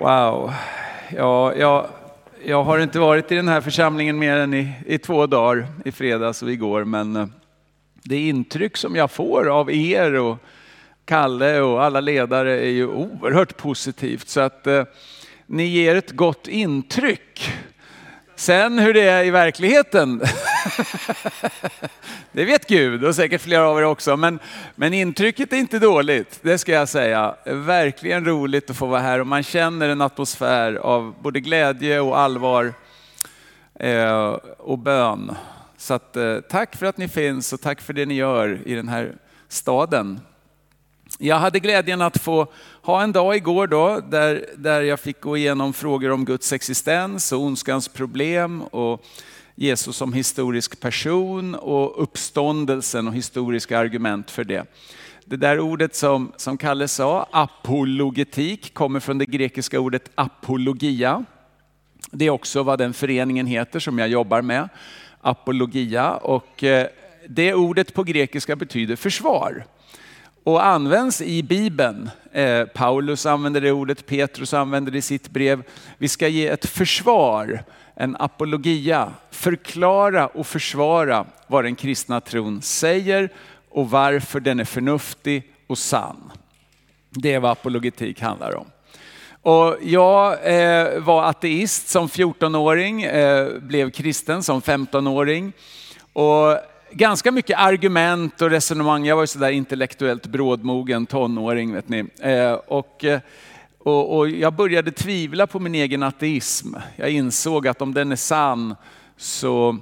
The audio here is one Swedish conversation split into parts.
Wow. Ja, jag, jag har inte varit i den här församlingen mer än i, i två dagar, i fredags och igår, men eh, det intryck som jag får av er och Kalle och alla ledare är ju oerhört positivt. Så att eh, ni ger ett gott intryck. Sen hur det är i verkligheten, det vet Gud och säkert flera av er också. Men, men intrycket är inte dåligt, det ska jag säga. Verkligen roligt att få vara här och man känner en atmosfär av både glädje och allvar eh, och bön. Så att, eh, tack för att ni finns och tack för det ni gör i den här staden. Jag hade glädjen att få ha en dag igår då, där, där jag fick gå igenom frågor om Guds existens och ondskans problem och Jesus som historisk person och uppståndelsen och historiska argument för det. Det där ordet som, som Kalle sa, apologetik, kommer från det grekiska ordet apologia. Det är också vad den föreningen heter som jag jobbar med, apologia. Och eh, det ordet på grekiska betyder försvar och används i Bibeln. Eh, Paulus använder det ordet, Petrus använder det i sitt brev. Vi ska ge ett försvar, en apologia, förklara och försvara vad den kristna tron säger och varför den är förnuftig och sann. Det är vad apologetik handlar om. Och jag eh, var ateist som 14-åring, eh, blev kristen som 15-åring. Och ganska mycket argument och resonemang. Jag var ju sådär intellektuellt brådmogen tonåring vet ni. Eh, och, eh, och, och, jag började tvivla på min egen ateism. Jag insåg att om den är sann så,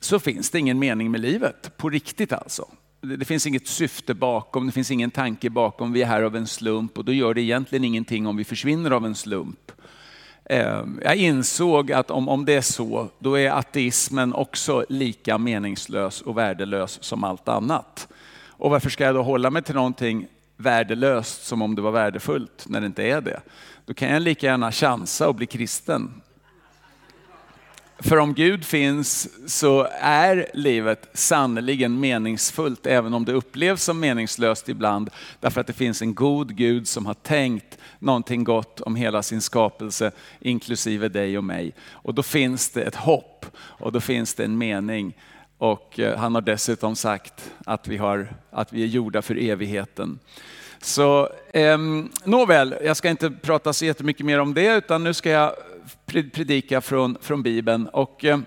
så finns det ingen mening med livet. På riktigt alltså. Det, det finns inget syfte bakom, det finns ingen tanke bakom. Vi är här av en slump och då gör det egentligen ingenting om vi försvinner av en slump. Ehm, jag insåg att om, om det är så, då är ateismen också lika meningslös och värdelös som allt annat. Och varför ska jag då hålla mig till någonting värdelöst som om det var värdefullt när det inte är det? Då kan jag lika gärna chansa och bli kristen. För om Gud finns så är livet sannerligen meningsfullt, även om det upplevs som meningslöst ibland. Därför att det finns en god Gud som har tänkt någonting gott om hela sin skapelse, inklusive dig och mig. Och då finns det ett hopp och då finns det en mening. Och eh, han har dessutom sagt att vi, har, att vi är gjorda för evigheten. Så eh, nåväl, jag ska inte prata så jättemycket mer om det, utan nu ska jag predika från, från Bibeln. Och, eh,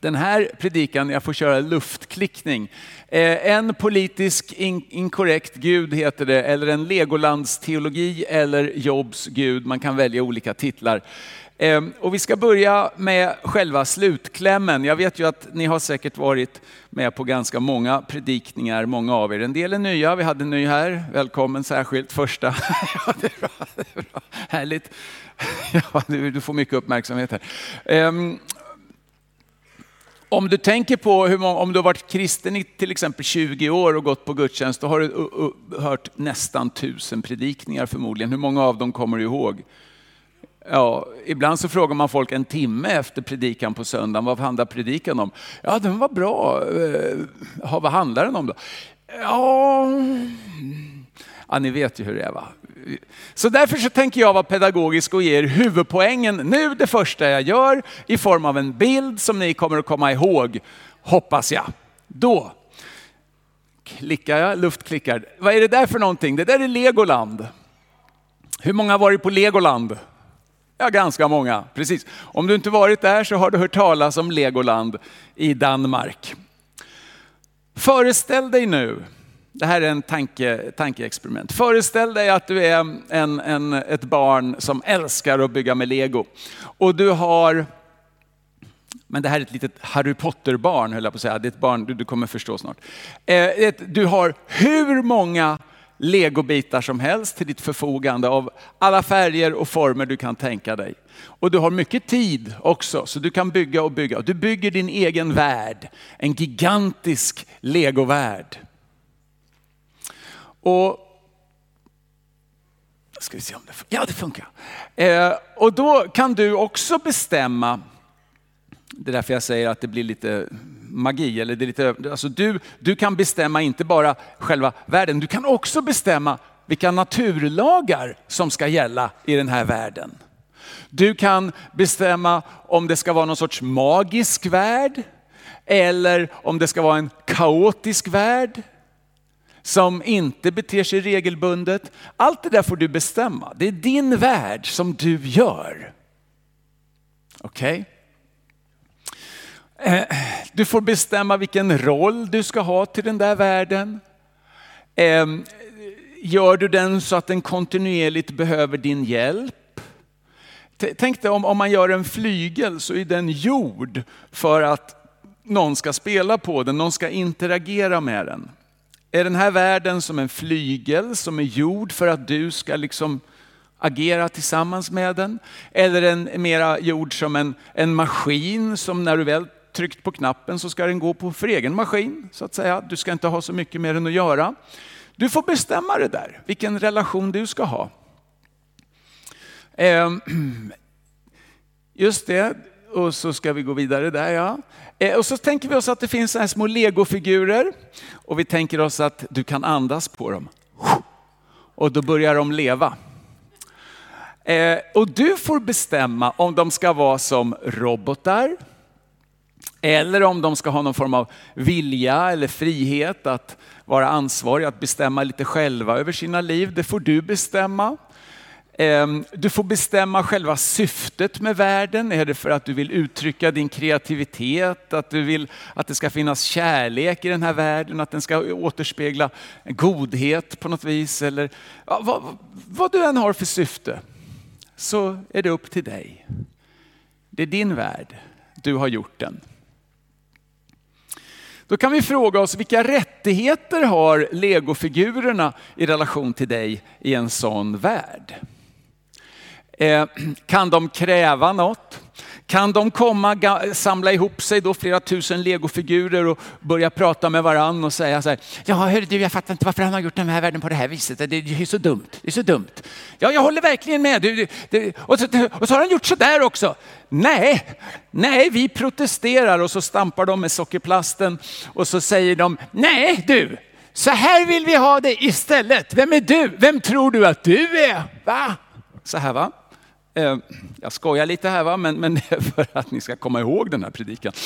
den här predikan, jag får köra luftklickning. Eh, en politisk in, inkorrekt gud heter det, eller en Legolandsteologi eller Jobs gud. Man kan välja olika titlar. Ehm, och vi ska börja med själva slutklämmen. Jag vet ju att ni har säkert varit med på ganska många predikningar, många av er. En del är nya, vi hade en ny här. Välkommen särskilt första. ja, det är bra, det är bra. Härligt. Ja, du, får mycket uppmärksamhet här. Ehm, om du tänker på hur många, om du har varit kristen i till exempel 20 år och gått på gudstjänst, då har du hört nästan tusen predikningar förmodligen. Hur många av dem kommer du ihåg? Ja, ibland så frågar man folk en timme efter predikan på söndagen, vad handlar predikan om? Ja, den var bra. Eh, ja, vad handlar den om då? Ja, ja, ni vet ju hur det är va? Så därför så tänker jag vara pedagogisk och ge er huvudpoängen nu, det första jag gör, i form av en bild som ni kommer att komma ihåg, hoppas jag. Då klickar jag, luftklickar. Vad är det där för någonting? Det där är Legoland. Hur många har varit på Legoland? Ja, ganska många. Precis. Om du inte varit där så har du hört talas om Legoland i Danmark. Föreställ dig nu det här är en tanke, tankeexperiment. Föreställ dig att du är en, en, ett barn som älskar att bygga med lego. Och du har, men det här är ett litet Harry Potter-barn höll jag på att säga. Det är ett barn, du, du kommer förstå snart. Eh, ett, du har hur många legobitar som helst till ditt förfogande av alla färger och former du kan tänka dig. Och du har mycket tid också, så du kan bygga och bygga. Du bygger din egen värld, en gigantisk legovärld. Och ska vi se om det funkar. Ja, det funkar. Eh, och då kan du också bestämma, det är därför jag säger att det blir lite magi, eller det är lite, alltså du, du kan bestämma inte bara själva världen, du kan också bestämma vilka naturlagar som ska gälla i den här världen. Du kan bestämma om det ska vara någon sorts magisk värld eller om det ska vara en kaotisk värld som inte beter sig regelbundet. Allt det där får du bestämma. Det är din värld som du gör. Okej? Okay? Eh, du får bestämma vilken roll du ska ha till den där världen. Ehm, gör du den så att den kontinuerligt behöver din hjälp? Tänk dig om, om man gör en flygel så är den gjord för att någon ska spela på den, någon ska interagera med den. Är den här världen som en flygel som är gjord för att du ska liksom agera tillsammans med den? Eller är den mera gjord som en, en maskin som när du väl tryckt på knappen så ska den gå på för egen maskin så att säga. Du ska inte ha så mycket med den att göra. Du får bestämma det där, vilken relation du ska ha. Ehm, just det, och så ska vi gå vidare där ja. Eh, och så tänker vi oss att det finns så här små legofigurer och vi tänker oss att du kan andas på dem. Och då börjar de leva. Eh, och du får bestämma om de ska vara som robotar, eller om de ska ha någon form av vilja eller frihet att vara ansvarig, att bestämma lite själva över sina liv. Det får du bestämma. Ehm, du får bestämma själva syftet med världen. Är det för att du vill uttrycka din kreativitet, att du vill att det ska finnas kärlek i den här världen, att den ska återspegla godhet på något vis. Eller ja, vad, vad du än har för syfte så är det upp till dig. Det är din värld, du har gjort den. Då kan vi fråga oss vilka rättigheter har legofigurerna i relation till dig i en sån värld? Eh, kan de kräva något? Kan de komma, samla ihop sig då flera tusen legofigurer och börja prata med varann och säga så här, ja hörru du, jag fattar inte varför han har gjort den här världen på det här viset, det är så dumt, det är så dumt. Ja, jag håller verkligen med. Du, du, och, så, och så har han gjort så där också. Nej, nej, vi protesterar och så stampar de med sockerplasten och så säger de, nej du, så här vill vi ha det istället. Vem är du? Vem tror du att du är? Va? Så här va? Eh, jag skojar lite här va, men, men det är för att ni ska komma ihåg den här predikan.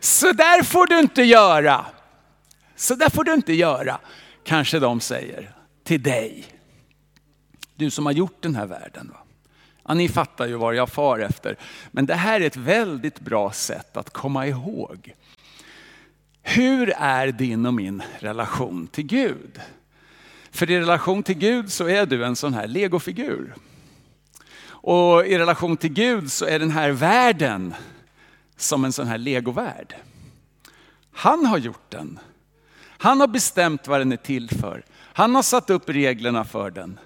Så där får du inte göra. Så där får du inte göra, kanske de säger till dig. Du som har gjort den här världen. Va? Ja, ni fattar ju vad jag far efter. Men det här är ett väldigt bra sätt att komma ihåg. Hur är din och min relation till Gud? För i relation till Gud så är du en sån här legofigur. Och i relation till Gud så är den här världen som en sån här legovärld. Han har gjort den. Han har bestämt vad den är till för. Han har satt upp reglerna för den.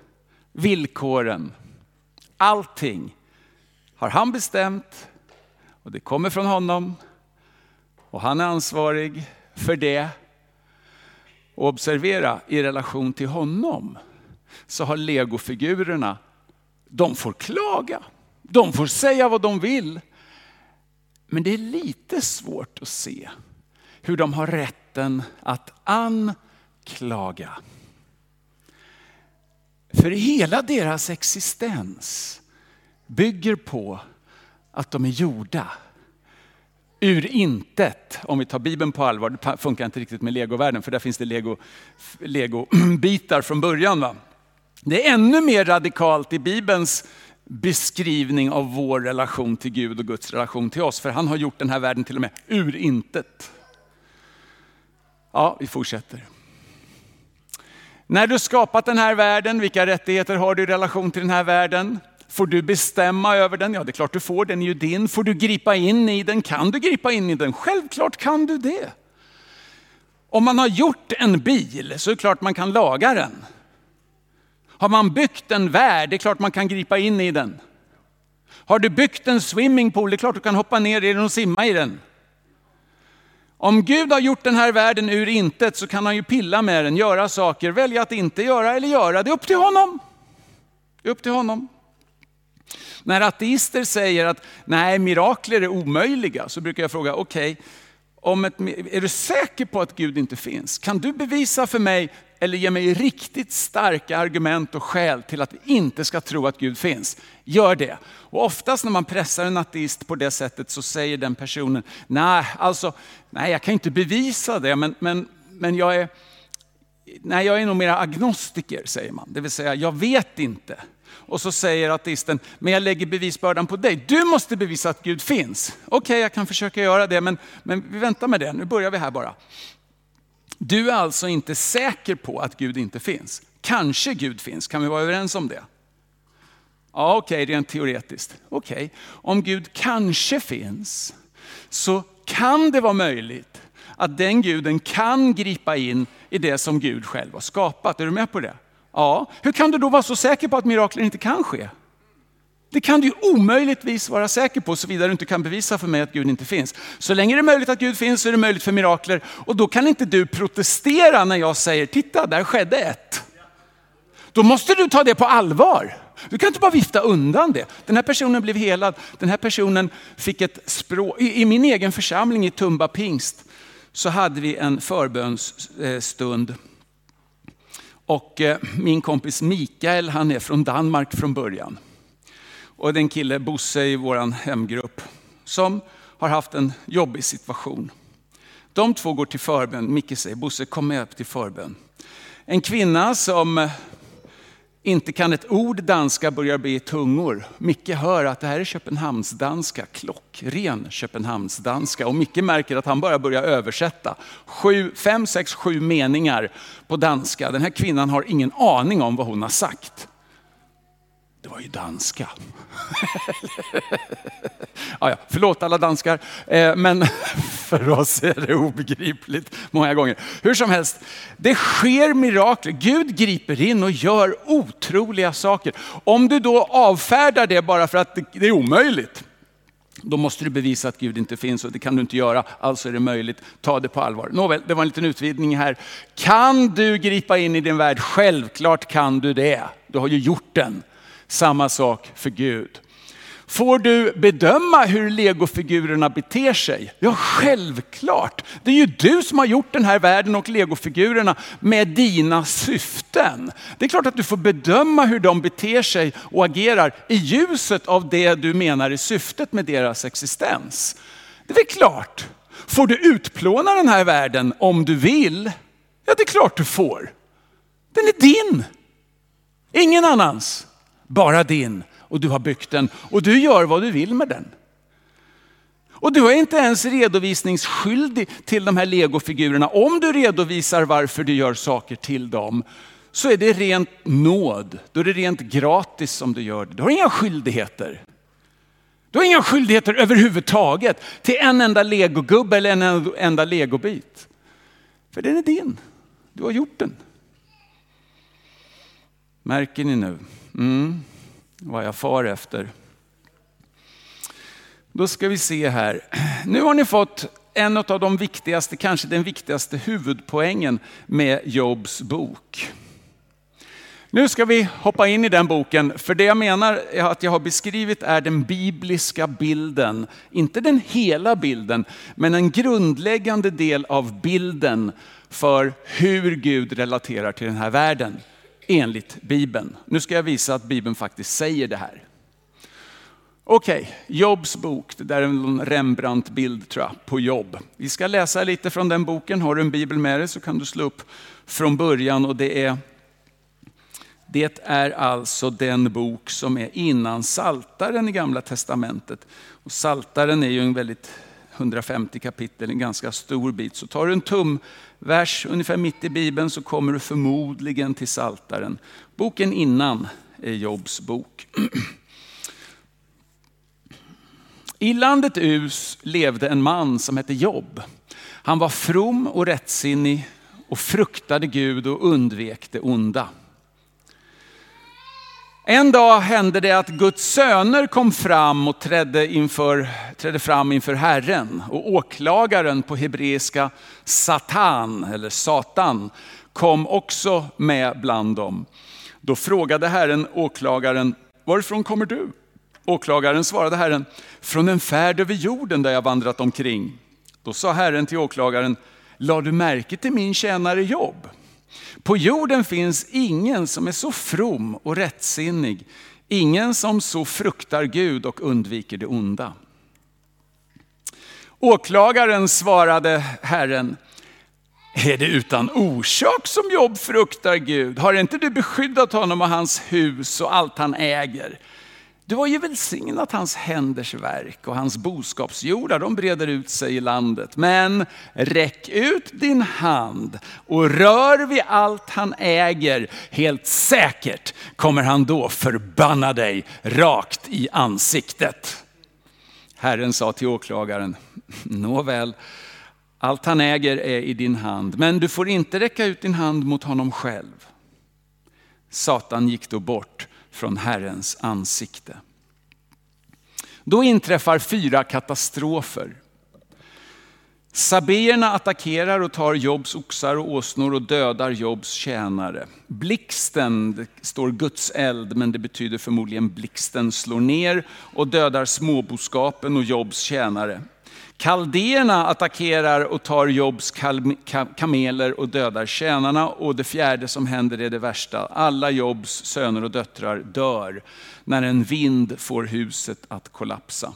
Villkoren. Allting har han bestämt och det kommer från honom. Och han är ansvarig för det. Och observera, i relation till honom så har legofigurerna, de får klaga. De får säga vad de vill. Men det är lite svårt att se hur de har rätten att anklaga. För hela deras existens bygger på att de är gjorda ur intet, om vi tar Bibeln på allvar, det funkar inte riktigt med legovärlden för där finns det lego, legobitar från början. Va? Det är ännu mer radikalt i Bibelns beskrivning av vår relation till Gud och Guds relation till oss, för han har gjort den här världen till och med ur intet. Ja, vi fortsätter. När du skapat den här världen, vilka rättigheter har du i relation till den här världen? Får du bestämma över den? Ja, det är klart du får, den är ju din. Får du gripa in i den? Kan du gripa in i den? Självklart kan du det. Om man har gjort en bil så är det klart man kan laga den. Har man byggt en värld, det är klart man kan gripa in i den. Har du byggt en swimmingpool, det är klart du kan hoppa ner i den och simma i den. Om Gud har gjort den här världen ur intet så kan han ju pilla med den, göra saker, välja att inte göra eller göra. Det är upp till honom. Det är upp till honom. När ateister säger att nej, mirakler är omöjliga, så brukar jag fråga, okej, okay, är du säker på att Gud inte finns? Kan du bevisa för mig eller ge mig riktigt starka argument och skäl till att vi inte ska tro att Gud finns. Gör det. Och oftast när man pressar en ateist på det sättet så säger den personen, nej, alltså, nej jag kan inte bevisa det, men, men, men jag är, nej, jag är nog mer agnostiker, säger man. Det vill säga, jag vet inte. Och så säger ateisten, men jag lägger bevisbördan på dig. Du måste bevisa att Gud finns. Okej, okay, jag kan försöka göra det, men, men vi väntar med det. Nu börjar vi här bara. Du är alltså inte säker på att Gud inte finns. Kanske Gud finns, kan vi vara överens om det? Ja, okej, okay, rent teoretiskt. Okej, okay. om Gud kanske finns, så kan det vara möjligt att den guden kan gripa in i det som Gud själv har skapat. Är du med på det? Ja, hur kan du då vara så säker på att mirakler inte kan ske? Det kan du ju omöjligtvis vara säker på såvida du inte kan bevisa för mig att Gud inte finns. Så länge det är möjligt att Gud finns så är det möjligt för mirakler. Och då kan inte du protestera när jag säger, titta där skedde ett. Då måste du ta det på allvar. Du kan inte bara vifta undan det. Den här personen blev helad. Den här personen fick ett språk. I, min egen församling i Tumba pingst så hade vi en förbönsstund. Eh, och eh, min kompis Mikael, han är från Danmark från början. Och det är en kille, Bosse i vår hemgrupp, som har haft en jobbig situation. De två går till förbön. Micke säger, Bosse kom med upp till förbön. En kvinna som inte kan ett ord danska börjar bli tungor. Micke hör att det här är Köpenhamnsdanska, klockren Köpenhamnsdanska. Och Micke märker att han bara börjar översätta. Sju, fem, sex, sju meningar på danska. Den här kvinnan har ingen aning om vad hon har sagt. Det var ju danska. ja, ja, förlåt alla danskar, eh, men för oss är det obegripligt många gånger. Hur som helst, det sker mirakler. Gud griper in och gör otroliga saker. Om du då avfärdar det bara för att det är omöjligt, då måste du bevisa att Gud inte finns och det kan du inte göra, alltså är det möjligt. Ta det på allvar. Nåväl, det var en liten utvidgning här. Kan du gripa in i din värld? Självklart kan du det. Du har ju gjort den. Samma sak för Gud. Får du bedöma hur legofigurerna beter sig? Ja, självklart. Det är ju du som har gjort den här världen och legofigurerna med dina syften. Det är klart att du får bedöma hur de beter sig och agerar i ljuset av det du menar är syftet med deras existens. Det är väl klart. Får du utplåna den här världen om du vill? Ja, det är klart du får. Den är din. Ingen annans bara din och du har byggt den och du gör vad du vill med den. Och du är inte ens redovisningsskyldig till de här legofigurerna. Om du redovisar varför du gör saker till dem så är det rent nåd. Då är det rent gratis som du gör det. Du har inga skyldigheter. Du har inga skyldigheter överhuvudtaget till en enda legogubbe eller en enda legobit. För den är din. Du har gjort den. Märker ni nu? Mm, vad jag far efter. Då ska vi se här. Nu har ni fått en av de viktigaste, kanske den viktigaste huvudpoängen med Jobs bok. Nu ska vi hoppa in i den boken, för det jag menar att jag har beskrivit är den bibliska bilden. Inte den hela bilden, men en grundläggande del av bilden för hur Gud relaterar till den här världen enligt Bibeln. Nu ska jag visa att Bibeln faktiskt säger det här. Okej, okay, Jobs bok, det där är en Rembrandt-bild tror jag, på jobb. Vi ska läsa lite från den boken. Har du en bibel med dig så kan du slå upp från början. Och det, är, det är alltså den bok som är innan Saltaren i Gamla Testamentet. Och Saltaren är ju en väldigt 150 kapitel, en ganska stor bit. Så tar du en tum, Vers ungefär mitt i Bibeln så kommer du förmodligen till Saltaren. Boken innan är Jobs bok. I landet Us levde en man som hette Job. Han var from och rättsinnig och fruktade Gud och undvek det onda. En dag hände det att Guds söner kom fram och trädde, inför, trädde fram inför Herren. Och åklagaren på hebreiska Satan, eller Satan, kom också med bland dem. Då frågade Herren åklagaren, varifrån kommer du? Åklagaren svarade Herren, från en färd över jorden där jag vandrat omkring. Då sa Herren till åklagaren, la du märke till min tjänare jobb? På jorden finns ingen som är så from och rättsinnig, ingen som så fruktar Gud och undviker det onda. Åklagaren svarade Herren, är det utan orsak som Jobb fruktar Gud? Har inte du beskyddat honom och hans hus och allt han äger? Du har ju välsignat hans händers verk och hans boskapsjordar, de breder ut sig i landet. Men räck ut din hand och rör vid allt han äger. Helt säkert kommer han då förbanna dig rakt i ansiktet. Herren sa till åklagaren, nåväl, allt han äger är i din hand, men du får inte räcka ut din hand mot honom själv. Satan gick då bort från Herrens ansikte. Då inträffar fyra katastrofer. Sabeerna attackerar och tar Jobs oxar och åsnor och dödar Jobs tjänare. Blixten, det står Guds eld, men det betyder förmodligen blixten slår ner och dödar småboskapen och Jobs tjänare. Kaldéerna attackerar och tar Jobs kameler och dödar tjänarna. Och det fjärde som händer är det värsta. Alla Jobs söner och döttrar dör när en vind får huset att kollapsa.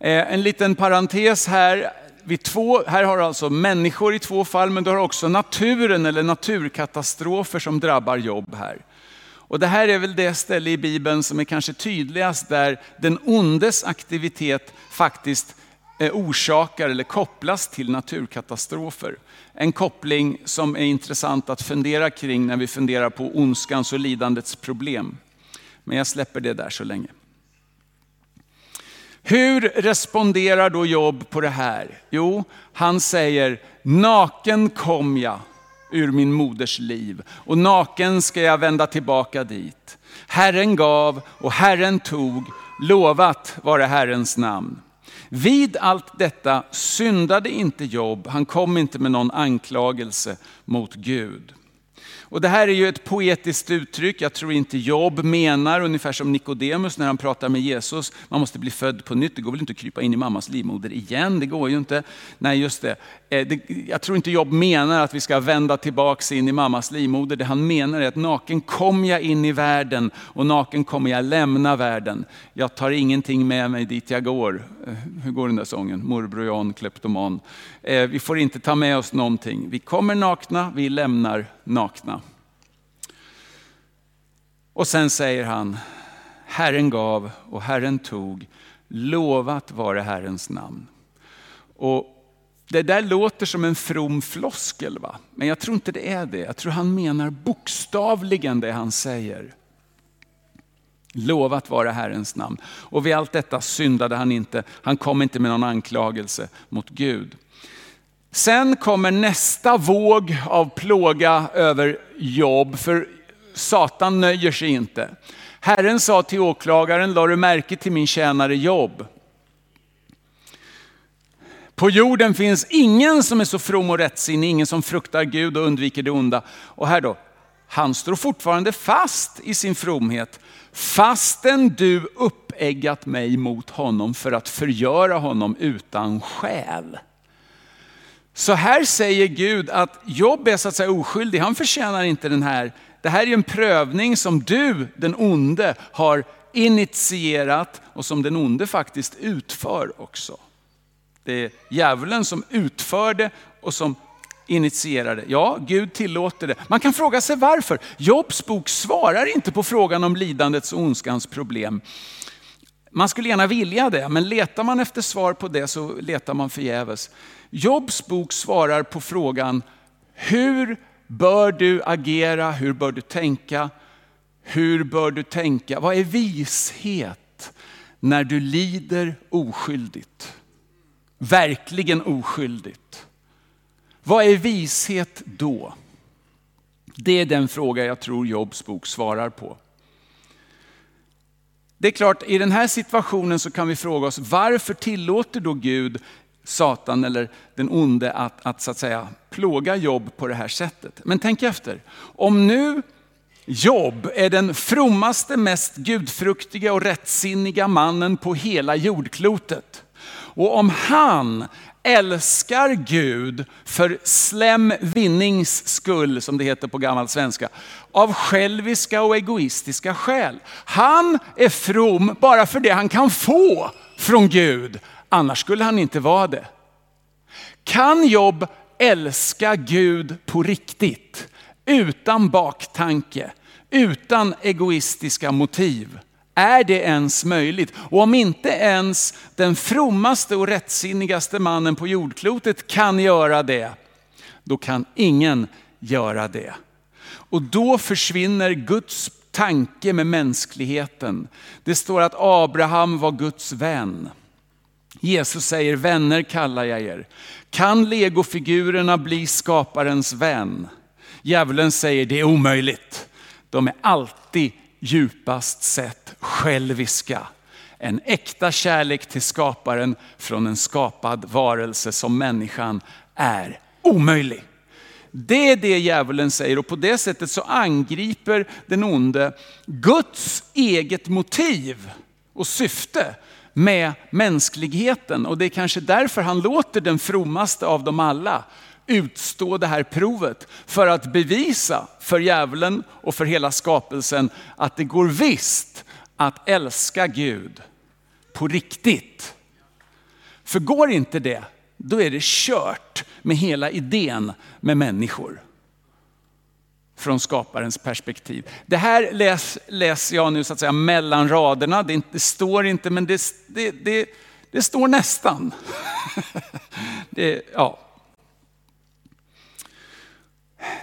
Eh, en liten parentes här. Vid två, här har du alltså människor i två fall, men du har också naturen eller naturkatastrofer som drabbar jobb här. Och det här är väl det ställe i Bibeln som är kanske tydligast där den ondes aktivitet faktiskt eh, orsakar eller kopplas till naturkatastrofer. En koppling som är intressant att fundera kring när vi funderar på ondskans och lidandets problem. Men jag släpper det där så länge. Hur responderar då Job på det här? Jo, han säger, naken kom jag ur min moders liv och naken ska jag vända tillbaka dit. Herren gav och Herren tog, lovat vare Herrens namn. Vid allt detta syndade inte Job, han kom inte med någon anklagelse mot Gud. Och det här är ju ett poetiskt uttryck, jag tror inte Job menar, ungefär som Nikodemus när han pratar med Jesus, man måste bli född på nytt, det går väl inte att krypa in i mammas livmoder igen, det går ju inte. Nej just det, Eh, jag tror inte Job menar att vi ska vända tillbaka in i mammas livmoder, det han menar är att naken kom jag in i världen och naken kommer jag lämna världen. Jag tar ingenting med mig dit jag går. Eh, hur går den där sången? Morbror Jan, kleptoman. Eh, vi får inte ta med oss någonting. Vi kommer nakna, vi lämnar nakna. Och sen säger han, Herren gav och Herren tog, lovat vare Herrens namn. Och det där låter som en from floskel, va? men jag tror inte det är det. Jag tror han menar bokstavligen det han säger. Lovat vare Herrens namn. Och vid allt detta syndade han inte. Han kom inte med någon anklagelse mot Gud. Sen kommer nästa våg av plåga över Jobb, för Satan nöjer sig inte. Herren sa till åklagaren, la du märke till min tjänare Jobb? På jorden finns ingen som är så from och rättsinnig, ingen som fruktar Gud och undviker det onda. Och här då, han står fortfarande fast i sin fromhet, fastän du uppeggat mig mot honom för att förgöra honom utan skäl. Så här säger Gud att Jobb är så att säga oskyldig, han förtjänar inte den här. Det här är en prövning som du, den onde, har initierat och som den onde faktiskt utför också. Det är djävulen som utför det och som initierar det. Ja, Gud tillåter det. Man kan fråga sig varför. Jobs bok svarar inte på frågan om lidandets och ondskans problem. Man skulle gärna vilja det, men letar man efter svar på det så letar man förgäves. Jobs bok svarar på frågan, hur bör du agera, hur bör du tänka? Hur bör du tänka? Vad är vishet när du lider oskyldigt? Verkligen oskyldigt. Vad är vishet då? Det är den fråga jag tror Jobs bok svarar på. Det är klart, i den här situationen så kan vi fråga oss, varför tillåter då Gud Satan eller den onde att, att, så att säga, plåga Jobb på det här sättet? Men tänk efter, om nu Jobb är den frommaste, mest gudfruktiga och rättsinniga mannen på hela jordklotet. Och om han älskar Gud för slem vinnings skull, som det heter på gammal svenska, av själviska och egoistiska skäl. Han är from bara för det han kan få från Gud, annars skulle han inte vara det. Kan Jobb älska Gud på riktigt, utan baktanke, utan egoistiska motiv? Är det ens möjligt? Och om inte ens den frommaste och rättsinnigaste mannen på jordklotet kan göra det, då kan ingen göra det. Och då försvinner Guds tanke med mänskligheten. Det står att Abraham var Guds vän. Jesus säger, vänner kallar jag er. Kan legofigurerna bli skaparens vän? Djävulen säger, det är omöjligt. De är alltid djupast sett själviska. En äkta kärlek till skaparen från en skapad varelse som människan är omöjlig. Det är det djävulen säger och på det sättet så angriper den onde Guds eget motiv och syfte med mänskligheten. Och det är kanske därför han låter den frommaste av dem alla utstå det här provet för att bevisa för djävulen och för hela skapelsen att det går visst att älska Gud på riktigt. För går inte det, då är det kört med hela idén med människor. Från skaparens perspektiv. Det här läs, läser jag nu så att säga mellan raderna. Det, det står inte, men det, det, det, det står nästan. det, ja.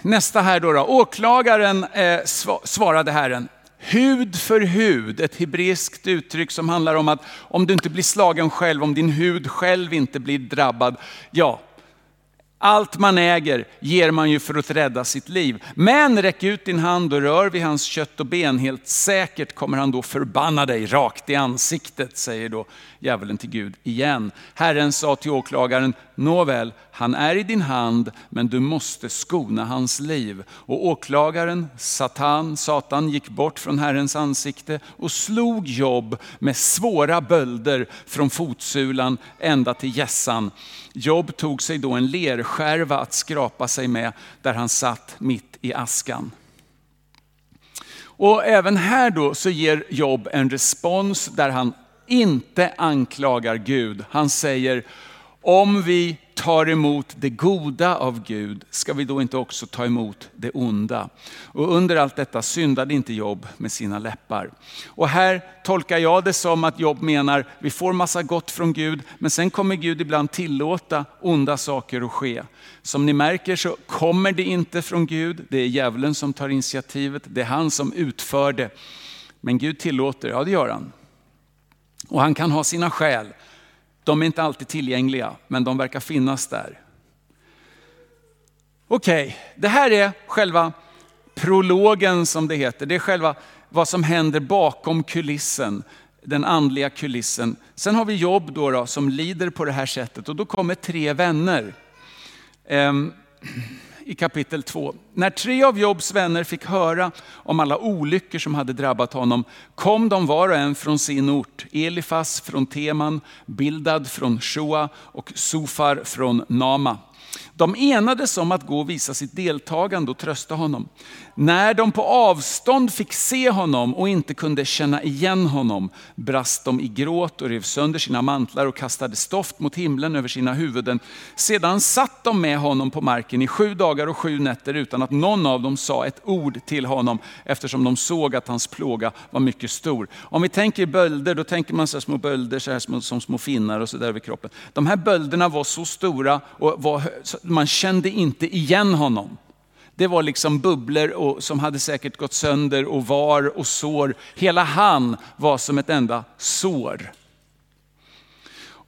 Nästa här då, då. åklagaren eh, svarade Herren, hud för hud, ett hebreiskt uttryck som handlar om att om du inte blir slagen själv, om din hud själv inte blir drabbad, ja, allt man äger ger man ju för att rädda sitt liv. Men räck ut din hand och rör vid hans kött och ben. Helt säkert kommer han då förbanna dig rakt i ansiktet, säger då djävulen till Gud igen. Herren sa till åklagaren, nåväl, han är i din hand, men du måste skona hans liv. Och åklagaren, Satan, Satan gick bort från Herrens ansikte och slog Jobb med svåra bölder från fotsulan ända till gässan. Jobb tog sig då en lerskärva att skrapa sig med där han satt mitt i askan. Och även här då så ger Jobb en respons där han inte anklagar Gud. Han säger, om vi tar emot det goda av Gud, ska vi då inte också ta emot det onda? Och under allt detta syndade inte Jobb med sina läppar. Och här tolkar jag det som att Jobb menar, vi får massa gott från Gud, men sen kommer Gud ibland tillåta onda saker att ske. Som ni märker så kommer det inte från Gud, det är djävulen som tar initiativet, det är han som utför det. Men Gud tillåter, ja det gör han. Och han kan ha sina skäl. De är inte alltid tillgängliga, men de verkar finnas där. Okej, okay, det här är själva prologen som det heter. Det är själva vad som händer bakom kulissen, den andliga kulissen. Sen har vi Jobb då, då som lider på det här sättet och då kommer tre vänner. Um, i kapitel 2. När tre av Jobs vänner fick höra om alla olyckor som hade drabbat honom kom de var och en från sin ort. Elifas från Teman, Bildad från Shoa och Sofar från Nama. De enades om att gå och visa sitt deltagande och trösta honom. När de på avstånd fick se honom och inte kunde känna igen honom brast de i gråt och rev sönder sina mantlar och kastade stoft mot himlen över sina huvuden. Sedan satt de med honom på marken i sju dagar och sju nätter utan att någon av dem sa ett ord till honom eftersom de såg att hans plåga var mycket stor. Om vi tänker bölder, då tänker man så små bölder så här som, som små finnar och så där över kroppen. De här bölderna var så stora och var, man kände inte igen honom. Det var liksom bubblor och, som hade säkert gått sönder och var och sår. Hela han var som ett enda sår.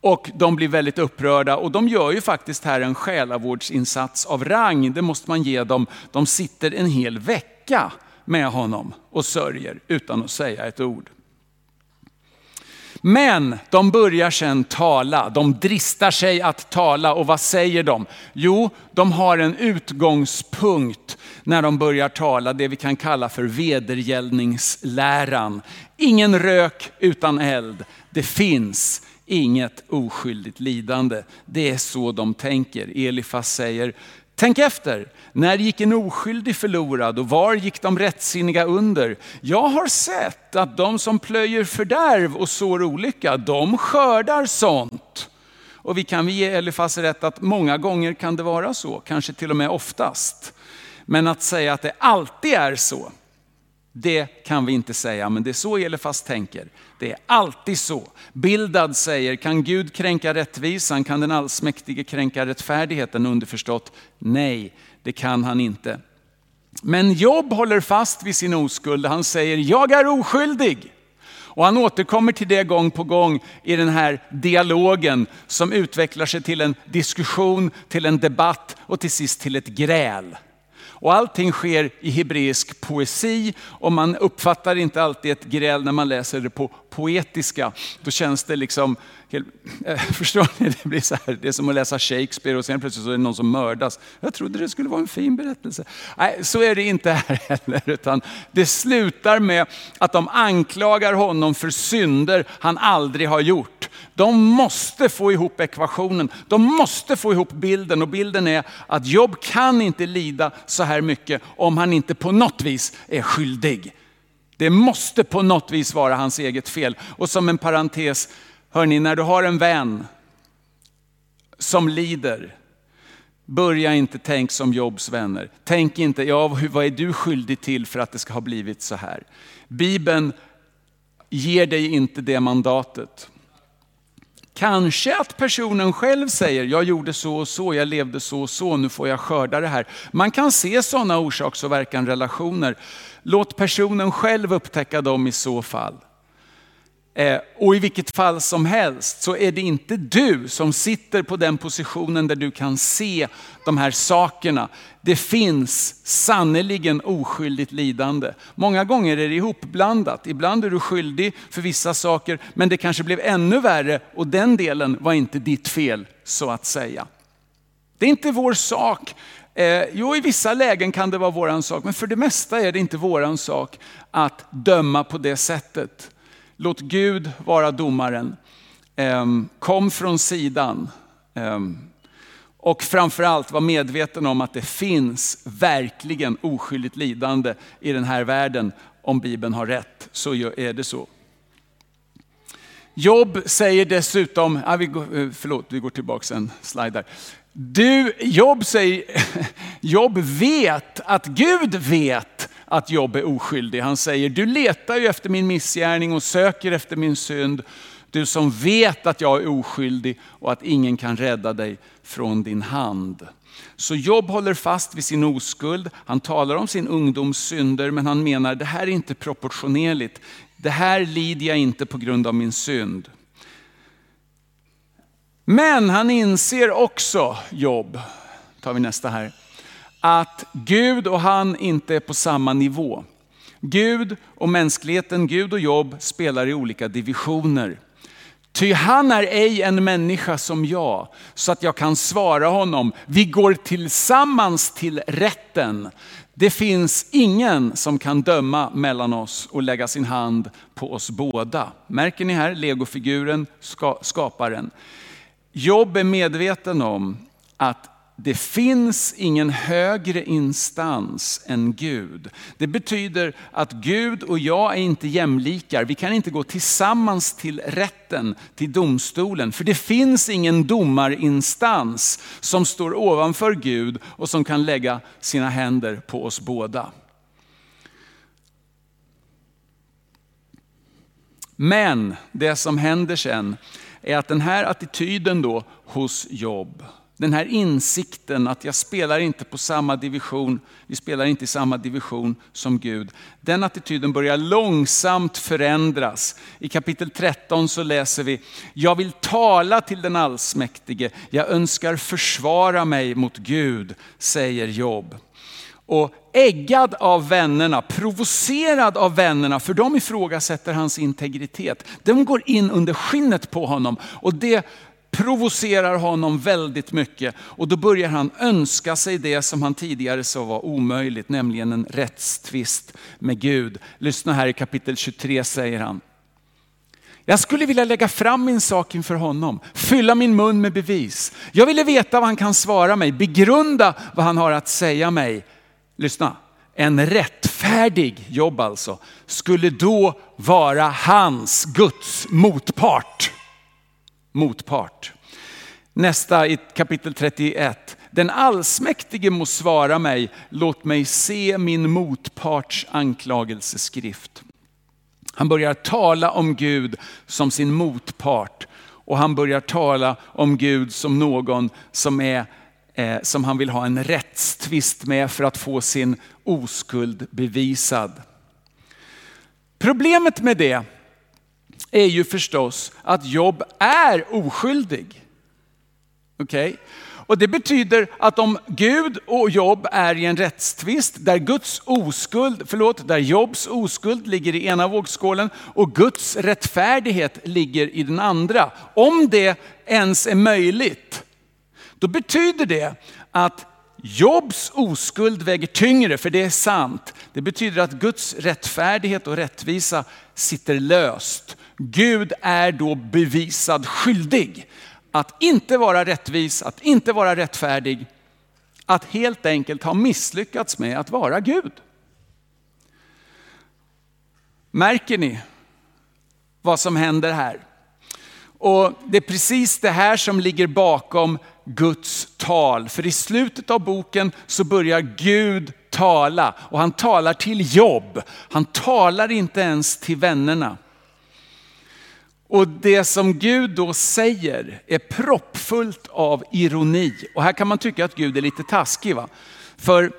Och de blir väldigt upprörda och de gör ju faktiskt här en själavårdsinsats av rang. Det måste man ge dem. De sitter en hel vecka med honom och sörjer utan att säga ett ord. Men de börjar sedan tala, de dristar sig att tala och vad säger de? Jo, de har en utgångspunkt när de börjar tala, det vi kan kalla för vedergällningsläran. Ingen rök utan eld, det finns inget oskyldigt lidande. Det är så de tänker. Elifas säger, Tänk efter, när gick en oskyldig förlorad och var gick de rättsinniga under? Jag har sett att de som plöjer fördärv och sår olycka, de skördar sånt. Och vi kan ge Elifas rätt att många gånger kan det vara så, kanske till och med oftast. Men att säga att det alltid är så, det kan vi inte säga, men det är så Elifas tänker. Det är alltid så. Bildad säger, kan Gud kränka rättvisan? Kan den allsmäktige kränka rättfärdigheten? Underförstått, nej, det kan han inte. Men Job håller fast vid sin oskuld. Han säger, jag är oskyldig. Och han återkommer till det gång på gång i den här dialogen som utvecklar sig till en diskussion, till en debatt och till sist till ett gräl. Och allting sker i hebreisk poesi och man uppfattar inte alltid ett gräl när man läser det på poetiska. Då känns det liksom, eh, förstår ni? Det blir så här, det är som att läsa Shakespeare och sen plötsligt så är det någon som mördas. Jag trodde det skulle vara en fin berättelse. Nej, så är det inte här heller. Utan det slutar med att de anklagar honom för synder han aldrig har gjort. De måste få ihop ekvationen, de måste få ihop bilden och bilden är att Job kan inte lida så här mycket om han inte på något vis är skyldig. Det måste på något vis vara hans eget fel. Och som en parentes, hörni, när du har en vän som lider, börja inte tänk som Jobs vänner. Tänk inte, ja vad är du skyldig till för att det ska ha blivit så här? Bibeln ger dig inte det mandatet. Kanske att personen själv säger, jag gjorde så och så, jag levde så och så, nu får jag skörda det här. Man kan se sådana orsaks och verkan relationer. Låt personen själv upptäcka dem i så fall. Eh, och i vilket fall som helst så är det inte du som sitter på den positionen där du kan se de här sakerna. Det finns sannerligen oskyldigt lidande. Många gånger är det ihopblandat. Ibland är du skyldig för vissa saker, men det kanske blev ännu värre och den delen var inte ditt fel så att säga. Det är inte vår sak. Eh, jo, i vissa lägen kan det vara vår sak, men för det mesta är det inte vår sak att döma på det sättet. Låt Gud vara domaren. Eh, kom från sidan. Eh, och framförallt var medveten om att det finns verkligen oskyldigt lidande i den här världen. Om Bibeln har rätt så är det så. Jobb säger dessutom, ah, vi går, eh, förlåt vi går tillbaka en slide där. Du, Jobb säger, Jobb vet att Gud vet att Jobb är oskyldig. Han säger, du letar ju efter min missgärning och söker efter min synd. Du som vet att jag är oskyldig och att ingen kan rädda dig från din hand. Så Jobb håller fast vid sin oskuld. Han talar om sin ungdoms synder, men han menar det här är inte proportionerligt. Det här lider jag inte på grund av min synd. Men han inser också, Jobb, tar vi nästa här, att Gud och han inte är på samma nivå. Gud och mänskligheten, Gud och Jobb spelar i olika divisioner. Ty han är ej en människa som jag, så att jag kan svara honom, vi går tillsammans till rätten. Det finns ingen som kan döma mellan oss och lägga sin hand på oss båda. Märker ni här legofiguren, skaparen. Jobb är medveten om att det finns ingen högre instans än Gud. Det betyder att Gud och jag är inte jämlikar. Vi kan inte gå tillsammans till rätten, till domstolen. För det finns ingen domarinstans som står ovanför Gud och som kan lägga sina händer på oss båda. Men det som händer sen är att den här attityden då hos Jobb, den här insikten att jag spelar inte på samma division, vi spelar inte i samma division som Gud. Den attityden börjar långsamt förändras. I kapitel 13 så läser vi, jag vill tala till den allsmäktige, jag önskar försvara mig mot Gud, säger Job och äggad av vännerna, provocerad av vännerna, för de ifrågasätter hans integritet. De går in under skinnet på honom och det provocerar honom väldigt mycket. Och då börjar han önska sig det som han tidigare sa var omöjligt, nämligen en rättstvist med Gud. Lyssna här i kapitel 23 säger han. Jag skulle vilja lägga fram min sak inför honom, fylla min mun med bevis. Jag ville veta vad han kan svara mig, begrunda vad han har att säga mig. Lyssna, en rättfärdig jobb alltså, skulle då vara hans, Guds motpart. Motpart. Nästa i kapitel 31. Den allsmäktige må svara mig, låt mig se min motparts anklagelseskrift. Han börjar tala om Gud som sin motpart och han börjar tala om Gud som någon som, är, Eh, som han vill ha en rättstvist med för att få sin oskuld bevisad. Problemet med det är ju förstås att Job är oskyldig. Okej? Okay? Och det betyder att om Gud och Job är i en rättstvist där Guds oskuld, förlåt, där Jobs oskuld ligger i ena vågskålen och Guds rättfärdighet ligger i den andra. Om det ens är möjligt, då betyder det att Jobs oskuld väger tyngre, för det är sant. Det betyder att Guds rättfärdighet och rättvisa sitter löst. Gud är då bevisad skyldig att inte vara rättvis, att inte vara rättfärdig, att helt enkelt ha misslyckats med att vara Gud. Märker ni vad som händer här? Och Det är precis det här som ligger bakom Guds tal. För i slutet av boken så börjar Gud tala och han talar till jobb. Han talar inte ens till vännerna. Och det som Gud då säger är proppfullt av ironi. Och här kan man tycka att Gud är lite taskig. Va? För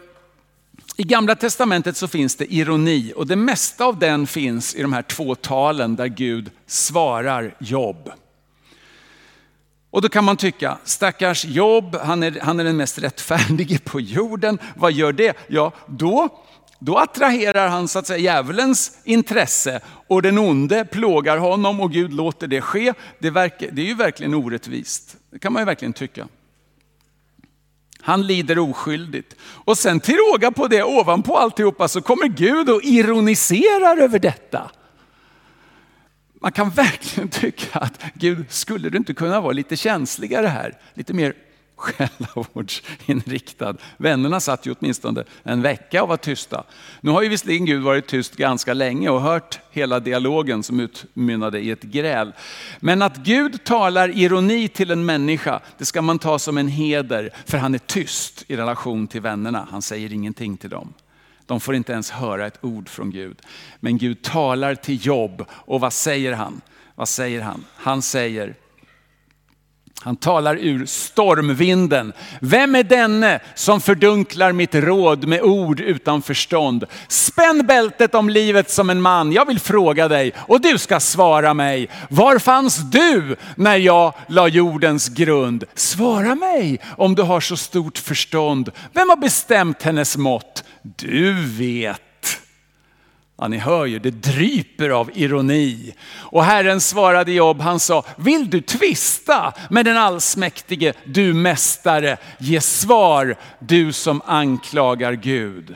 i gamla testamentet så finns det ironi och det mesta av den finns i de här två talen där Gud svarar jobb. Och då kan man tycka, stackars Job, han är, han är den mest rättfärdige på jorden. Vad gör det? Ja, då då attraherar han så att säga djävulens intresse och den onde plågar honom och Gud låter det ske. Det, verkar, det är ju verkligen orättvist. Det kan man ju verkligen tycka. Han lider oskyldigt. Och sen till råga på det, ovanpå alltihopa, så kommer Gud och ironiserar över detta. Man kan verkligen tycka att Gud, skulle du inte kunna vara lite känsligare här? Lite mer själavårdsinriktad. Vännerna satt ju åtminstone en vecka och var tysta. Nu har ju visserligen Gud varit tyst ganska länge och hört hela dialogen som utmynnade i ett gräl. Men att Gud talar ironi till en människa, det ska man ta som en heder, för han är tyst i relation till vännerna. Han säger ingenting till dem. De får inte ens höra ett ord från Gud. Men Gud talar till Jobb och vad säger han? Vad säger han? Han säger, han talar ur stormvinden. Vem är denne som fördunklar mitt råd med ord utan förstånd? Spänn bältet om livet som en man. Jag vill fråga dig och du ska svara mig. Var fanns du när jag la jordens grund? Svara mig om du har så stort förstånd. Vem har bestämt hennes mått? Du vet. Ja, ni hör ju, det dryper av ironi. Och Herren svarade Jobb, han sa, vill du tvista med den allsmäktige, du mästare? Ge svar, du som anklagar Gud.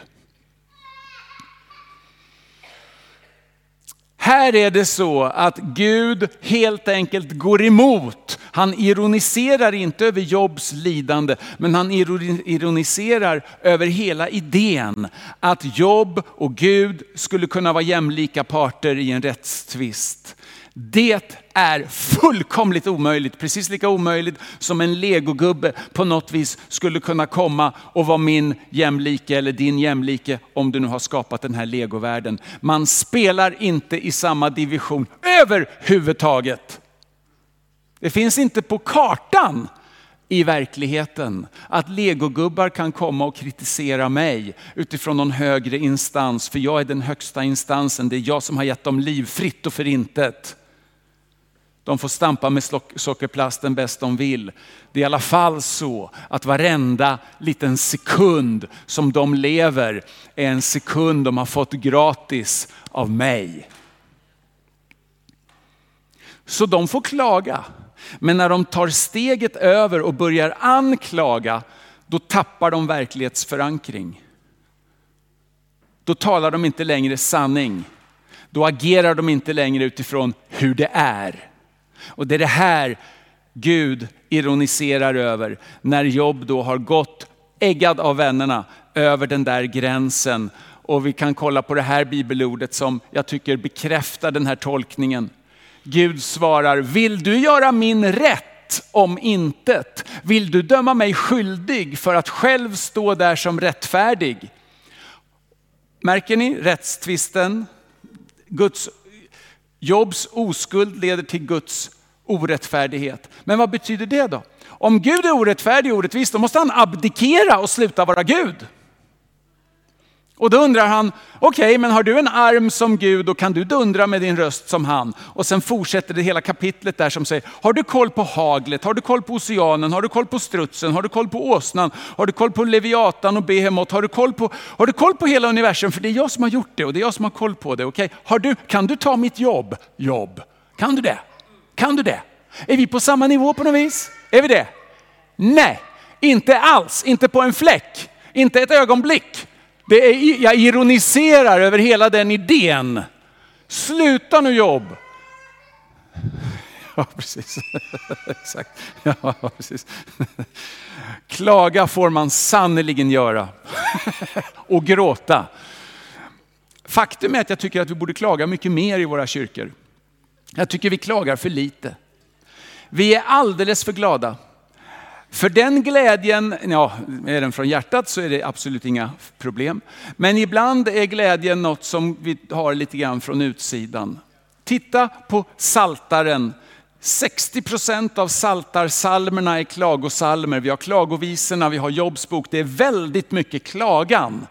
Här är det så att Gud helt enkelt går emot. Han ironiserar inte över Jobs lidande, men han ironiserar över hela idén att Job och Gud skulle kunna vara jämlika parter i en rättstvist. Det är fullkomligt omöjligt, precis lika omöjligt som en legogubbe på något vis skulle kunna komma och vara min jämlike eller din jämlike om du nu har skapat den här legovärlden. Man spelar inte i samma division överhuvudtaget. Det finns inte på kartan i verkligheten att legogubbar kan komma och kritisera mig utifrån någon högre instans, för jag är den högsta instansen. Det är jag som har gett dem liv fritt och förintet. De får stampa med sockerplasten bäst de vill. Det är i alla fall så att varenda liten sekund som de lever är en sekund de har fått gratis av mig. Så de får klaga. Men när de tar steget över och börjar anklaga, då tappar de verklighetsförankring. Då talar de inte längre sanning. Då agerar de inte längre utifrån hur det är. Och det är det här Gud ironiserar över när Jobb då har gått äggad av vännerna över den där gränsen. Och vi kan kolla på det här bibelordet som jag tycker bekräftar den här tolkningen. Gud svarar, vill du göra min rätt om intet? Vill du döma mig skyldig för att själv stå där som rättfärdig? Märker ni rättstvisten? Guds, Jobs oskuld leder till Guds orättfärdighet. Men vad betyder det då? Om Gud är orättfärdig och orättvis, då måste han abdikera och sluta vara Gud. Och då undrar han, okej, okay, men har du en arm som Gud och kan du dundra med din röst som han? Och sen fortsätter det hela kapitlet där som säger, har du koll på haglet? Har du koll på oceanen? Har du koll på strutsen? Har du koll på åsnan? Har du koll på leviatan och behemot? Har du koll på, har du koll på hela universum? För det är jag som har gjort det och det är jag som har koll på det. Okej, okay? har du, kan du ta mitt jobb? Jobb. Kan du det? Kan du det? Är vi på samma nivå på något vis? Är vi det? Nej, inte alls, inte på en fläck, inte ett ögonblick. Det är, jag ironiserar över hela den idén. Sluta nu jobb. Ja, precis. Exakt. Ja, precis. Klaga får man sannerligen göra. Och gråta. Faktum är att jag tycker att vi borde klaga mycket mer i våra kyrkor. Jag tycker vi klagar för lite. Vi är alldeles för glada. För den glädjen, ja, är den från hjärtat så är det absolut inga problem. Men ibland är glädjen något som vi har lite grann från utsidan. Titta på saltaren. 60 procent av saltarsalmerna är klagosalmer. Vi har klagovisorna, vi har jobbsbok. Det är väldigt mycket klagan.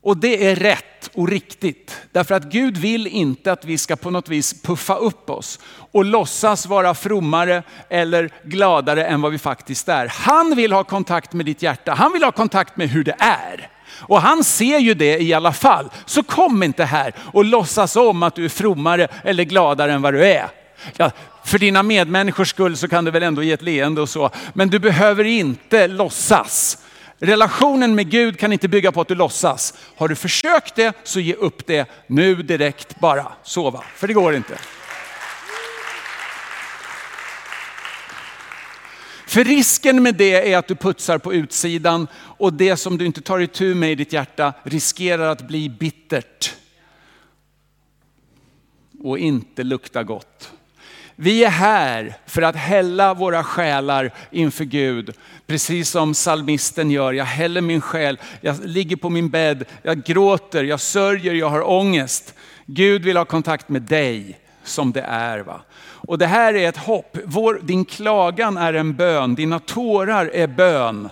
Och det är rätt och riktigt. Därför att Gud vill inte att vi ska på något vis puffa upp oss och låtsas vara frommare eller gladare än vad vi faktiskt är. Han vill ha kontakt med ditt hjärta. Han vill ha kontakt med hur det är. Och han ser ju det i alla fall. Så kom inte här och låtsas om att du är frommare eller gladare än vad du är. Ja, för dina medmänniskors skull så kan du väl ändå ge ett leende och så. Men du behöver inte låtsas. Relationen med Gud kan inte bygga på att du låtsas. Har du försökt det så ge upp det nu direkt bara. Sova, för det går inte. För risken med det är att du putsar på utsidan och det som du inte tar itu med i ditt hjärta riskerar att bli bittert. Och inte lukta gott. Vi är här för att hälla våra själar inför Gud. Precis som salmisten gör. Jag häller min själ, jag ligger på min bädd, jag gråter, jag sörjer, jag har ångest. Gud vill ha kontakt med dig som det är. Va? Och det här är ett hopp. Vår, din klagan är en bön, dina tårar är bön.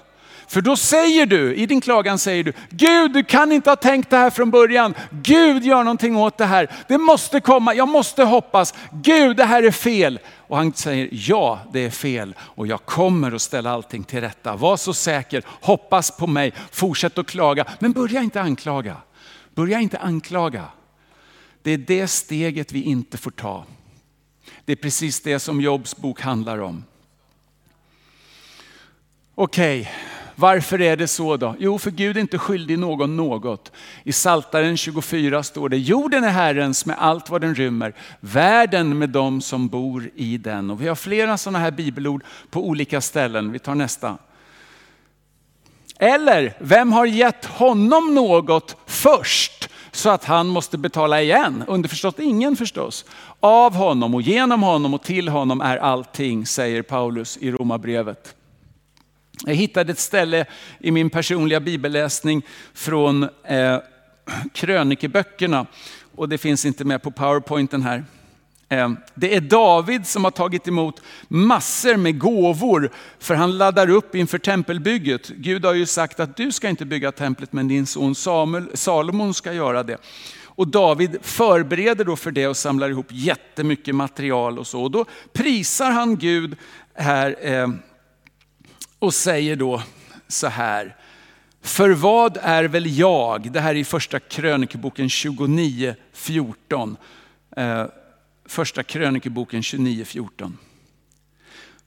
För då säger du, i din klagan säger du, Gud du kan inte ha tänkt det här från början. Gud gör någonting åt det här. Det måste komma, jag måste hoppas. Gud det här är fel. Och han säger, ja det är fel och jag kommer att ställa allting till rätta. Var så säker, hoppas på mig, fortsätt att klaga. Men börja inte anklaga. Börja inte anklaga. Det är det steget vi inte får ta. Det är precis det som Jobs bok handlar om. Okej, okay. Varför är det så då? Jo, för Gud är inte skyldig någon något. I Saltaren 24 står det, jorden är Herrens med allt vad den rymmer, världen med dem som bor i den. Och vi har flera sådana här bibelord på olika ställen. Vi tar nästa. Eller, vem har gett honom något först så att han måste betala igen? Underförstått ingen förstås. Av honom och genom honom och till honom är allting, säger Paulus i Romarbrevet. Jag hittade ett ställe i min personliga bibelläsning från eh, krönikeböckerna och det finns inte med på powerpointen här. Eh, det är David som har tagit emot massor med gåvor för han laddar upp inför tempelbygget. Gud har ju sagt att du ska inte bygga templet men din son Samuel, Salomon ska göra det. Och David förbereder då för det och samlar ihop jättemycket material och så. Och då prisar han Gud här eh, och säger då så här. För vad är väl jag? Det här är i första krönikeboken 29, 14. Eh, första krönikeboken 29, 14.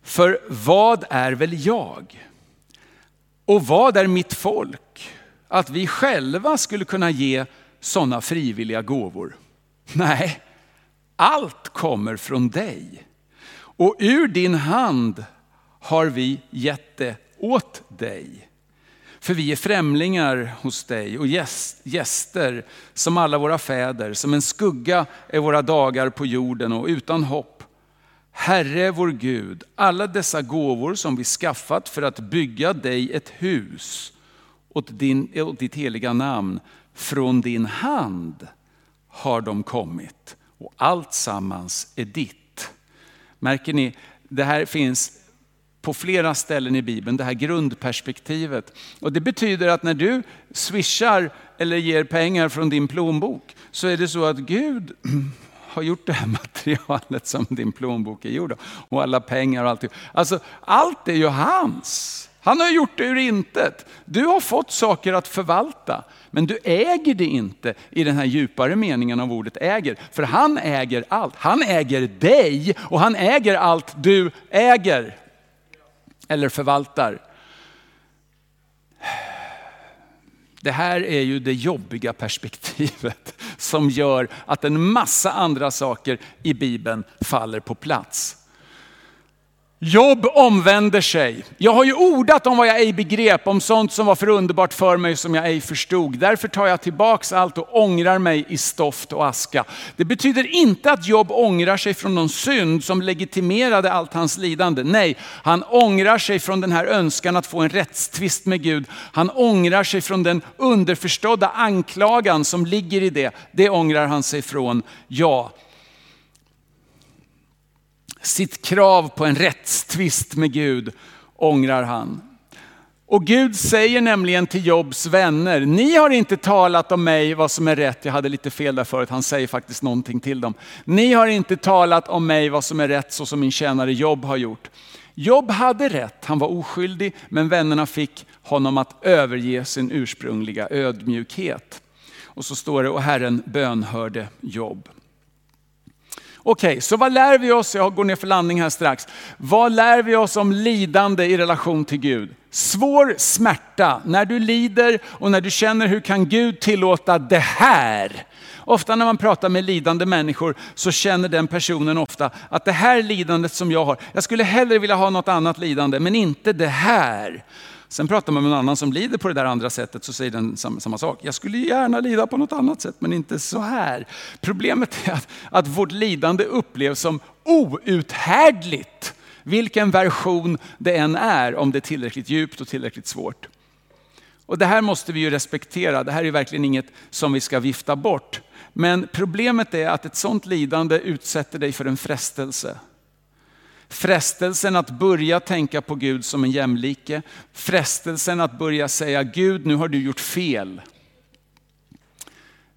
För vad är väl jag? Och vad är mitt folk? Att vi själva skulle kunna ge sådana frivilliga gåvor? Nej, Allt kommer från dig. Och ur din hand har vi gett det åt dig. För vi är främlingar hos dig och gäster som alla våra fäder. Som en skugga är våra dagar på jorden och utan hopp. Herre vår Gud, alla dessa gåvor som vi skaffat för att bygga dig ett hus åt, din, åt ditt heliga namn, från din hand har de kommit och allt sammans är ditt. Märker ni, det här finns på flera ställen i Bibeln, det här grundperspektivet. Och det betyder att när du swishar eller ger pengar från din plånbok så är det så att Gud har gjort det här materialet som din plånbok är gjord av. Och alla pengar och allt. Alltså allt är ju hans. Han har gjort det ur intet. Du har fått saker att förvalta, men du äger det inte i den här djupare meningen av ordet äger. För han äger allt. Han äger dig och han äger allt du äger eller förvaltar. Det här är ju det jobbiga perspektivet som gör att en massa andra saker i Bibeln faller på plats. Jobb omvänder sig. Jag har ju ordat om vad jag ej begrep, om sånt som var för underbart för mig som jag ej förstod. Därför tar jag tillbaks allt och ångrar mig i stoft och aska. Det betyder inte att Jobb ångrar sig från någon synd som legitimerade allt hans lidande. Nej, han ångrar sig från den här önskan att få en rättstvist med Gud. Han ångrar sig från den underförstådda anklagan som ligger i det. Det ångrar han sig från, ja sitt krav på en rättstvist med Gud ångrar han. Och Gud säger nämligen till Jobs vänner, ni har inte talat om mig vad som är rätt. Jag hade lite fel där förut, han säger faktiskt någonting till dem. Ni har inte talat om mig vad som är rätt så som min tjänare Job har gjort. Job hade rätt, han var oskyldig, men vännerna fick honom att överge sin ursprungliga ödmjukhet. Och så står det, och Herren bönhörde Job. Okej, okay, så vad lär vi oss? Jag går ner för landning här strax. Vad lär vi oss om lidande i relation till Gud? Svår smärta, när du lider och när du känner hur kan Gud tillåta det här? Ofta när man pratar med lidande människor så känner den personen ofta att det här lidandet som jag har, jag skulle hellre vilja ha något annat lidande, men inte det här. Sen pratar man med någon annan som lider på det där andra sättet så säger den samma, samma sak. Jag skulle gärna lida på något annat sätt men inte så här. Problemet är att, att vårt lidande upplevs som outhärdligt. Vilken version det än är, om det är tillräckligt djupt och tillräckligt svårt. Och det här måste vi ju respektera. Det här är verkligen inget som vi ska vifta bort. Men problemet är att ett sånt lidande utsätter dig för en frestelse. Frestelsen att börja tänka på Gud som en jämlike. Frestelsen att börja säga Gud nu har du gjort fel.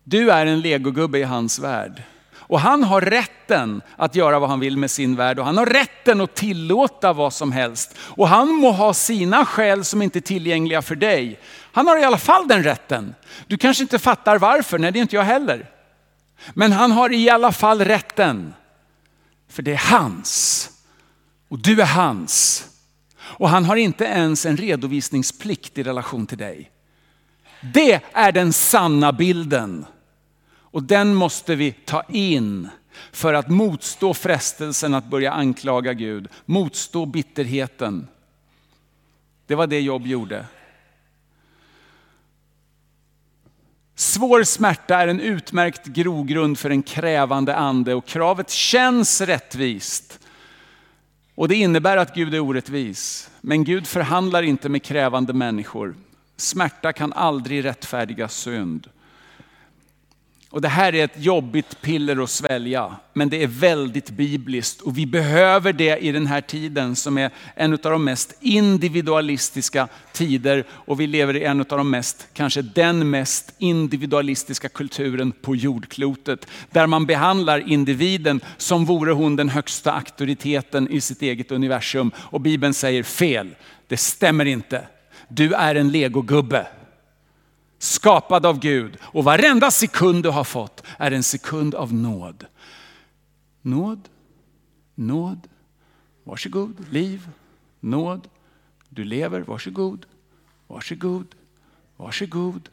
Du är en legogubbe i hans värld. Och han har rätten att göra vad han vill med sin värld och han har rätten att tillåta vad som helst. Och han må ha sina skäl som inte är tillgängliga för dig. Han har i alla fall den rätten. Du kanske inte fattar varför, nej det är inte jag heller. Men han har i alla fall rätten. För det är hans. Och du är hans. Och han har inte ens en redovisningsplikt i relation till dig. Det är den sanna bilden. Och den måste vi ta in för att motstå frestelsen att börja anklaga Gud, motstå bitterheten. Det var det Jobb gjorde. Svår smärta är en utmärkt grogrund för en krävande ande och kravet känns rättvist. Och det innebär att Gud är orättvis. Men Gud förhandlar inte med krävande människor. Smärta kan aldrig rättfärdiga synd. Och det här är ett jobbigt piller att svälja, men det är väldigt bibliskt och vi behöver det i den här tiden som är en av de mest individualistiska tider och vi lever i en av de mest, kanske den mest individualistiska kulturen på jordklotet. Där man behandlar individen som vore hon den högsta auktoriteten i sitt eget universum. Och Bibeln säger fel, det stämmer inte. Du är en legogubbe skapad av Gud. Och varenda sekund du har fått är en sekund av nåd. Nåd, nåd, varsågod, liv, nåd. Du lever, varsågod, varsågod, varsågod,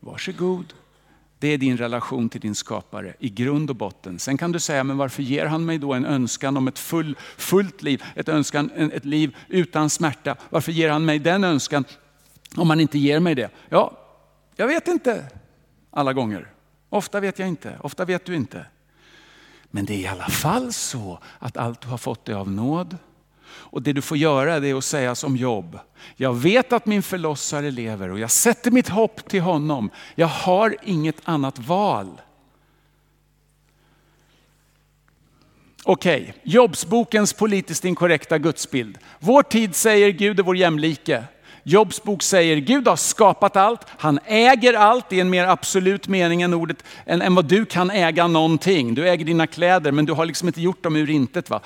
varsågod. Det är din relation till din skapare i grund och botten. Sen kan du säga, men varför ger han mig då en önskan om ett full, fullt liv, ett, önskan, ett liv utan smärta? Varför ger han mig den önskan om han inte ger mig det? Ja, jag vet inte alla gånger. Ofta vet jag inte, ofta vet du inte. Men det är i alla fall så att allt du har fått är av nåd. Och det du får göra det är att säga som jobb. Jag vet att min förlossare lever och jag sätter mitt hopp till honom. Jag har inget annat val. Okej, okay. Jobbsbokens politiskt inkorrekta gudsbild. Vår tid säger Gud är vår jämlike. Jobs bok säger Gud har skapat allt, han äger allt i en mer absolut mening än ordet, än, än vad du kan äga någonting. Du äger dina kläder men du har liksom inte gjort dem ur intet. Va?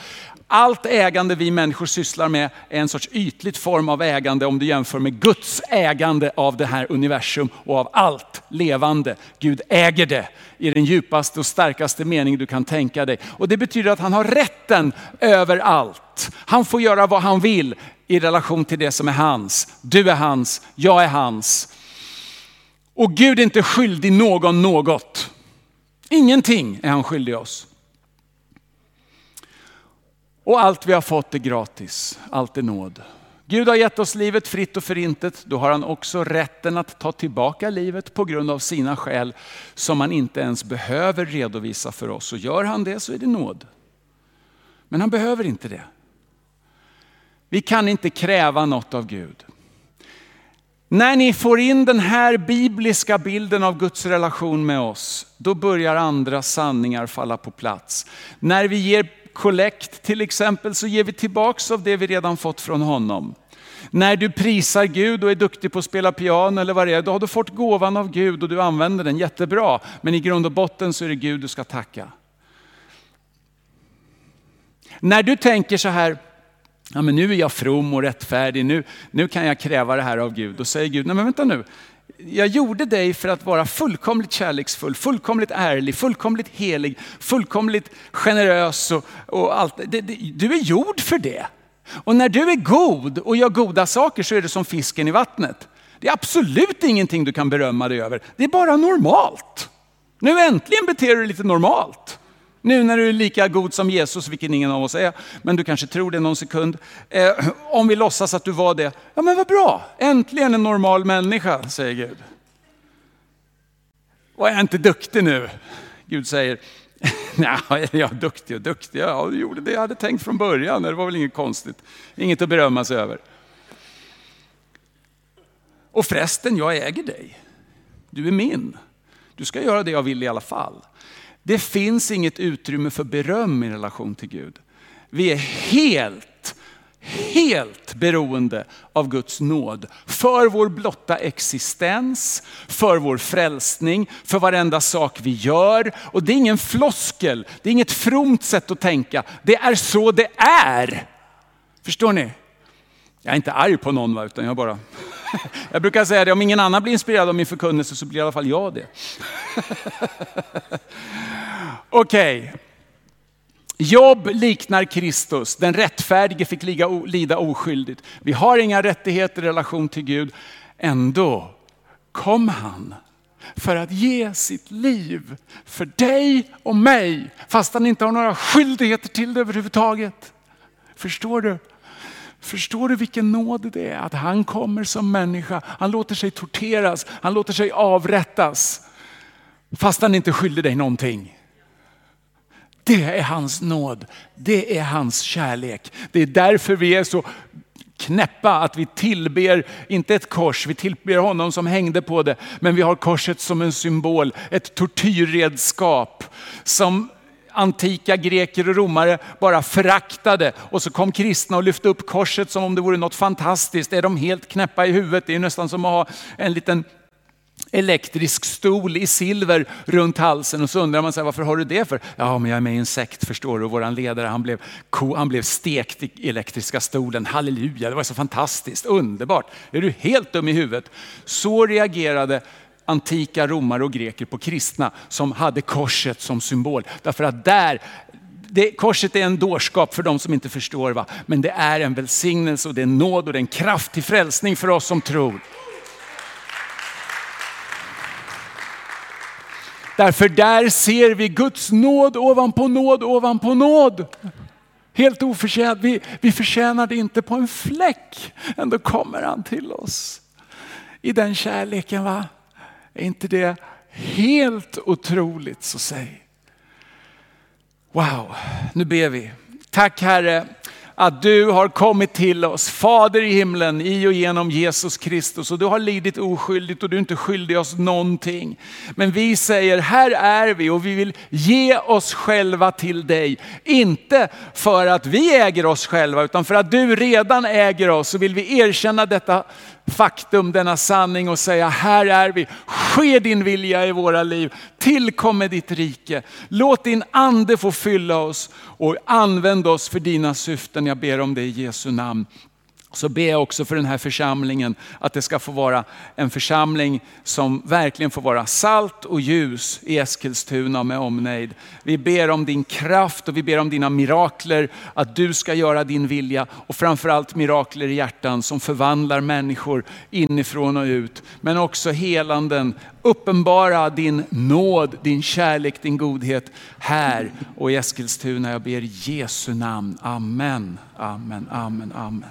Allt ägande vi människor sysslar med är en sorts ytligt form av ägande om du jämför med Guds ägande av det här universum och av allt levande. Gud äger det i den djupaste och starkaste mening du kan tänka dig. Och det betyder att han har rätten över allt. Han får göra vad han vill i relation till det som är hans. Du är hans, jag är hans. Och Gud är inte skyldig någon något. Ingenting är han skyldig oss. Och allt vi har fått är gratis, allt är nåd. Gud har gett oss livet fritt och förintet, då har han också rätten att ta tillbaka livet på grund av sina skäl som han inte ens behöver redovisa för oss. Och gör han det så är det nåd. Men han behöver inte det. Vi kan inte kräva något av Gud. När ni får in den här bibliska bilden av Guds relation med oss, då börjar andra sanningar falla på plats. När vi ger kollekt till exempel så ger vi tillbaks av det vi redan fått från honom. När du prisar Gud och är duktig på att spela piano eller vad det är, då har du fått gåvan av Gud och du använder den jättebra. Men i grund och botten så är det Gud du ska tacka. När du tänker så här, ja, men nu är jag from och rättfärdig, nu, nu kan jag kräva det här av Gud. Då säger Gud, nej men vänta nu, jag gjorde dig för att vara fullkomligt kärleksfull, fullkomligt ärlig, fullkomligt helig, fullkomligt generös och, och allt. Det, det, du är gjord för det. Och när du är god och gör goda saker så är det som fisken i vattnet. Det är absolut ingenting du kan berömma dig över. Det är bara normalt. Nu äntligen beter du dig lite normalt. Nu när du är lika god som Jesus, vilket ingen av oss är, men du kanske tror det någon sekund. Eh, om vi låtsas att du var det, ja men vad bra, äntligen en normal människa, säger Gud. Och är jag inte duktig nu? Gud säger, nej, jag är duktig och duktig, ja du gjorde det jag hade tänkt från början, det var väl inget konstigt, inget att berömma sig över. Och förresten, jag äger dig. Du är min. Du ska göra det jag vill i alla fall. Det finns inget utrymme för beröm i relation till Gud. Vi är helt, helt beroende av Guds nåd. För vår blotta existens, för vår frälsning, för varenda sak vi gör. Och det är ingen floskel, det är inget fromt sätt att tänka. Det är så det är. Förstår ni? Jag är inte arg på någon, va, utan jag bara... Jag brukar säga det, om ingen annan blir inspirerad av min förkunnelse så blir i alla fall jag det. Okej. Okay. Jobb liknar Kristus, den rättfärdige fick lida oskyldigt. Vi har inga rättigheter i relation till Gud. Ändå kom han för att ge sitt liv för dig och mig, fast han inte har några skyldigheter till det överhuvudtaget. Förstår du? Förstår du vilken nåd det är att han kommer som människa, han låter sig torteras, han låter sig avrättas. Fast han inte skyller dig någonting. Det är hans nåd, det är hans kärlek. Det är därför vi är så knäppa att vi tillber, inte ett kors, vi tillber honom som hängde på det, men vi har korset som en symbol, ett tortyrredskap som antika greker och romare bara föraktade. Och så kom kristna och lyfte upp korset som om det vore något fantastiskt. Är de helt knäppa i huvudet? Det är nästan som att ha en liten elektrisk stol i silver runt halsen och så undrar man sig varför har du det för? Ja, men jag är med i en sekt förstår du och våran ledare han blev, han blev stekt i elektriska stolen. Halleluja, det var så fantastiskt, underbart. Är du helt dum i huvudet? Så reagerade antika romare och greker på kristna som hade korset som symbol. Därför att där det, korset är en dårskap för de som inte förstår, va? men det är en välsignelse och det är en nåd och det är en kraft till frälsning för oss som tror. Därför där ser vi Guds nåd ovanpå nåd ovanpå nåd. Helt oförtjänt. Vi, vi förtjänar det inte på en fläck. Ändå kommer han till oss. I den kärleken va? Är inte det helt otroligt så säg. Wow, nu ber vi. Tack Herre att du har kommit till oss, Fader i himlen, i och genom Jesus Kristus. Och du har lidit oskyldigt och du är inte skyldig oss någonting. Men vi säger, här är vi och vi vill ge oss själva till dig. Inte för att vi äger oss själva, utan för att du redan äger oss. Så vill vi erkänna detta faktum, denna sanning och säga, här är vi. Ske din vilja i våra liv. Tillkomme ditt rike. Låt din ande få fylla oss och använd oss för dina syften. Jag ber om det i Jesu namn. Så ber jag också för den här församlingen att det ska få vara en församling som verkligen får vara salt och ljus i Eskilstuna med omnejd. Vi ber om din kraft och vi ber om dina mirakler, att du ska göra din vilja och framförallt mirakler i hjärtan som förvandlar människor inifrån och ut. Men också helanden, uppenbara din nåd, din kärlek, din godhet här och i Eskilstuna. Jag ber i Jesu namn. Amen, amen, amen, amen.